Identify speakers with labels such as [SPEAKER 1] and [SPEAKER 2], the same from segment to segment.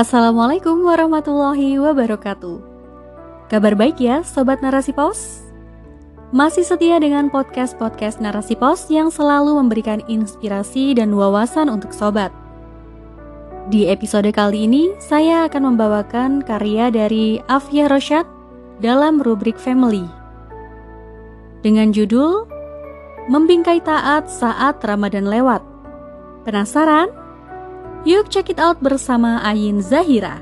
[SPEAKER 1] Assalamualaikum warahmatullahi wabarakatuh. Kabar baik ya, sobat Narasi Pos? Masih setia dengan podcast-podcast Narasi Pos yang selalu memberikan inspirasi dan wawasan untuk sobat. Di episode kali ini, saya akan membawakan karya dari Afia Rosyad dalam rubrik Family. Dengan judul Membingkai Taat Saat Ramadan Lewat. Penasaran? Yuk check it out bersama Ayin Zahira.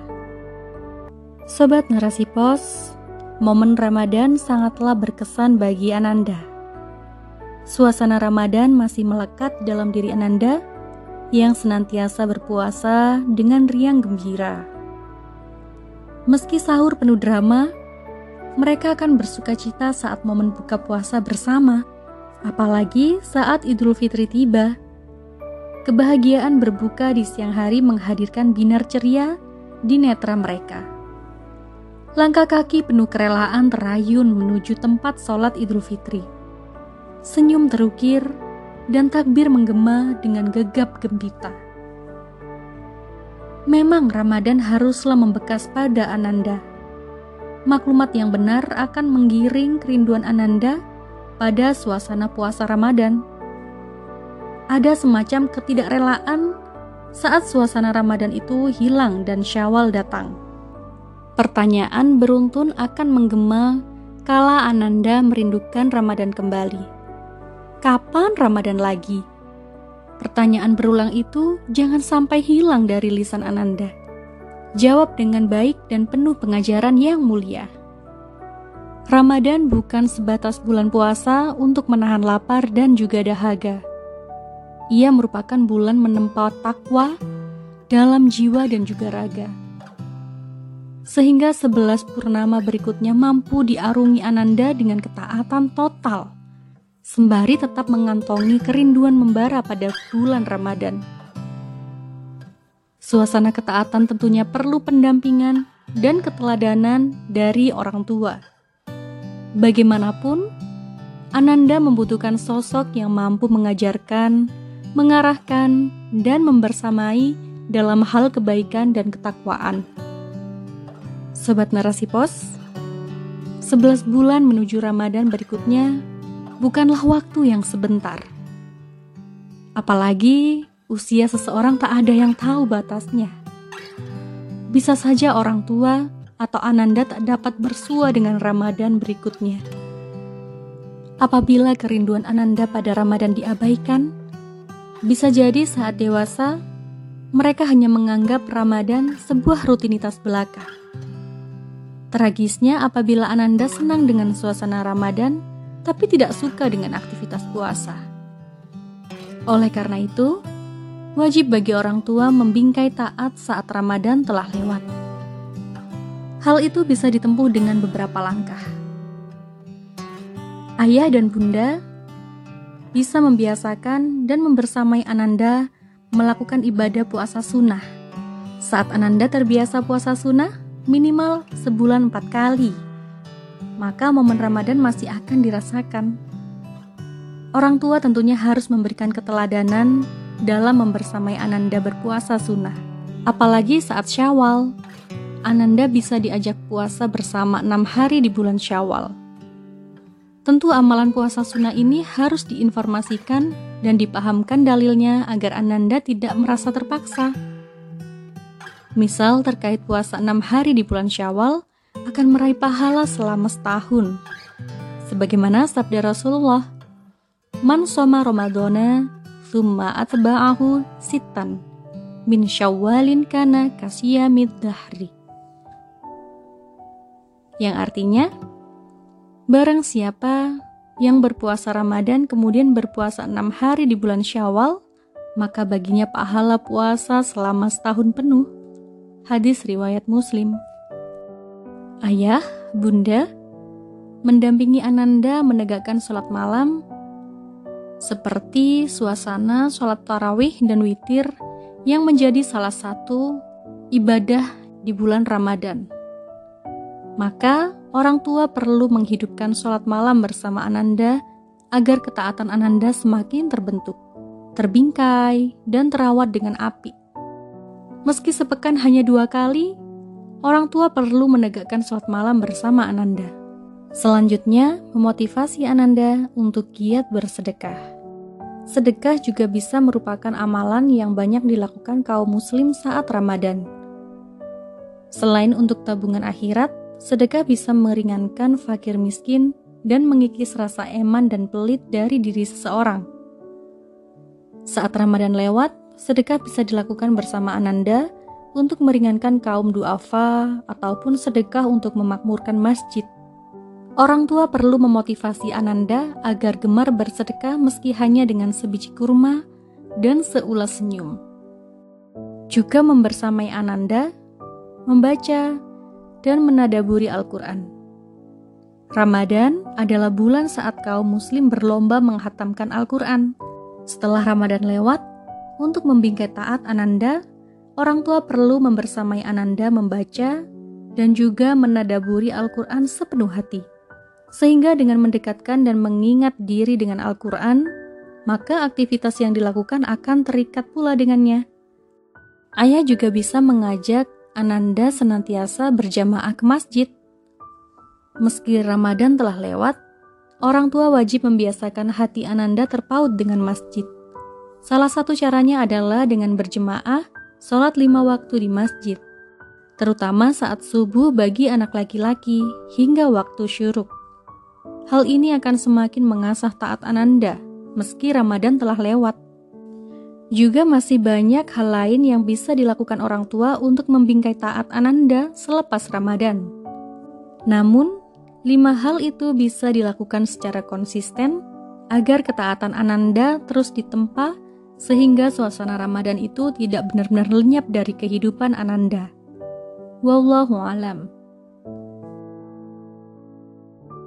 [SPEAKER 1] Sobat Narasi Pos, momen Ramadan sangatlah berkesan bagi Ananda. Suasana Ramadan masih melekat dalam diri Ananda yang senantiasa berpuasa dengan riang gembira. Meski sahur penuh drama, mereka akan bersuka cita saat momen buka puasa bersama, apalagi saat Idul Fitri tiba Kebahagiaan berbuka di siang hari menghadirkan binar ceria di netra mereka. Langkah kaki penuh kerelaan terayun menuju tempat sholat Idul Fitri. Senyum terukir dan takbir menggema dengan gegap gembita. Memang Ramadan haruslah membekas pada Ananda. Maklumat yang benar akan menggiring kerinduan Ananda pada suasana puasa Ramadan ada semacam ketidakrelaan saat suasana Ramadan itu hilang dan Syawal datang. Pertanyaan beruntun akan menggema kala Ananda merindukan Ramadan kembali. Kapan Ramadan lagi? Pertanyaan berulang itu jangan sampai hilang dari lisan Ananda. Jawab dengan baik dan penuh pengajaran yang mulia. Ramadan bukan sebatas bulan puasa untuk menahan lapar dan juga dahaga ia merupakan bulan menempa takwa dalam jiwa dan juga raga. Sehingga sebelas purnama berikutnya mampu diarungi Ananda dengan ketaatan total, sembari tetap mengantongi kerinduan membara pada bulan Ramadan. Suasana ketaatan tentunya perlu pendampingan dan keteladanan dari orang tua. Bagaimanapun, Ananda membutuhkan sosok yang mampu mengajarkan, mengarahkan, dan membersamai dalam hal kebaikan dan ketakwaan. Sobat Narasi Pos, 11 bulan menuju Ramadan berikutnya bukanlah waktu yang sebentar. Apalagi usia seseorang tak ada yang tahu batasnya. Bisa saja orang tua atau ananda tak dapat bersua dengan Ramadan berikutnya. Apabila kerinduan Ananda pada Ramadan diabaikan, bisa jadi saat dewasa, mereka hanya menganggap Ramadan sebuah rutinitas belaka. Tragisnya apabila Ananda senang dengan suasana Ramadan, tapi tidak suka dengan aktivitas puasa. Oleh karena itu, wajib bagi orang tua membingkai taat saat Ramadan telah lewat. Hal itu bisa ditempuh dengan beberapa langkah. Ayah dan bunda bisa membiasakan dan membersamai Ananda melakukan ibadah puasa sunnah. Saat Ananda terbiasa puasa sunnah, minimal sebulan empat kali, maka momen Ramadan masih akan dirasakan. Orang tua tentunya harus memberikan keteladanan dalam membersamai Ananda berpuasa sunnah. Apalagi saat syawal, Ananda bisa diajak puasa bersama enam hari di bulan syawal. Tentu amalan puasa sunnah ini harus diinformasikan dan dipahamkan dalilnya agar Ananda tidak merasa terpaksa. Misal terkait puasa enam hari di bulan Syawal akan meraih pahala selama setahun. Sebagaimana sabda Rasulullah, Man soma Ramadana, thumma atba'ahu sitan, min syawalin kana kasiyamid dahri. Yang artinya, Barang siapa yang berpuasa Ramadan kemudian berpuasa enam hari di bulan Syawal, maka baginya pahala puasa selama setahun penuh. Hadis riwayat Muslim. Ayah, bunda, mendampingi Ananda menegakkan sholat malam seperti suasana sholat tarawih dan witir yang menjadi salah satu ibadah di bulan Ramadan. Maka orang tua perlu menghidupkan sholat malam bersama Ananda agar ketaatan Ananda semakin terbentuk, terbingkai, dan terawat dengan api. Meski sepekan hanya dua kali, orang tua perlu menegakkan sholat malam bersama Ananda. Selanjutnya, memotivasi Ananda untuk giat bersedekah. Sedekah juga bisa merupakan amalan yang banyak dilakukan kaum muslim saat Ramadan. Selain untuk tabungan akhirat, sedekah bisa meringankan fakir miskin dan mengikis rasa eman dan pelit dari diri seseorang. Saat Ramadan lewat, sedekah bisa dilakukan bersama Ananda untuk meringankan kaum duafa ataupun sedekah untuk memakmurkan masjid. Orang tua perlu memotivasi Ananda agar gemar bersedekah meski hanya dengan sebiji kurma dan seulas senyum. Juga membersamai Ananda, membaca, dan menadaburi Al-Quran. Ramadan adalah bulan saat kaum muslim berlomba menghatamkan Al-Quran. Setelah Ramadan lewat, untuk membingkai taat Ananda, orang tua perlu membersamai Ananda membaca dan juga menadaburi Al-Quran sepenuh hati. Sehingga dengan mendekatkan dan mengingat diri dengan Al-Quran, maka aktivitas yang dilakukan akan terikat pula dengannya. Ayah juga bisa mengajak Ananda senantiasa berjamaah ke masjid. Meski Ramadan telah lewat, orang tua wajib membiasakan hati Ananda terpaut dengan masjid. Salah satu caranya adalah dengan berjemaah sholat lima waktu di masjid, terutama saat subuh bagi anak laki-laki hingga waktu syuruk. Hal ini akan semakin mengasah taat Ananda meski Ramadan telah lewat. Juga masih banyak hal lain yang bisa dilakukan orang tua untuk membingkai taat Ananda selepas Ramadan. Namun, lima hal itu bisa dilakukan secara konsisten agar ketaatan Ananda terus ditempa sehingga suasana Ramadan itu tidak benar-benar lenyap dari kehidupan Ananda. Wallahu alam.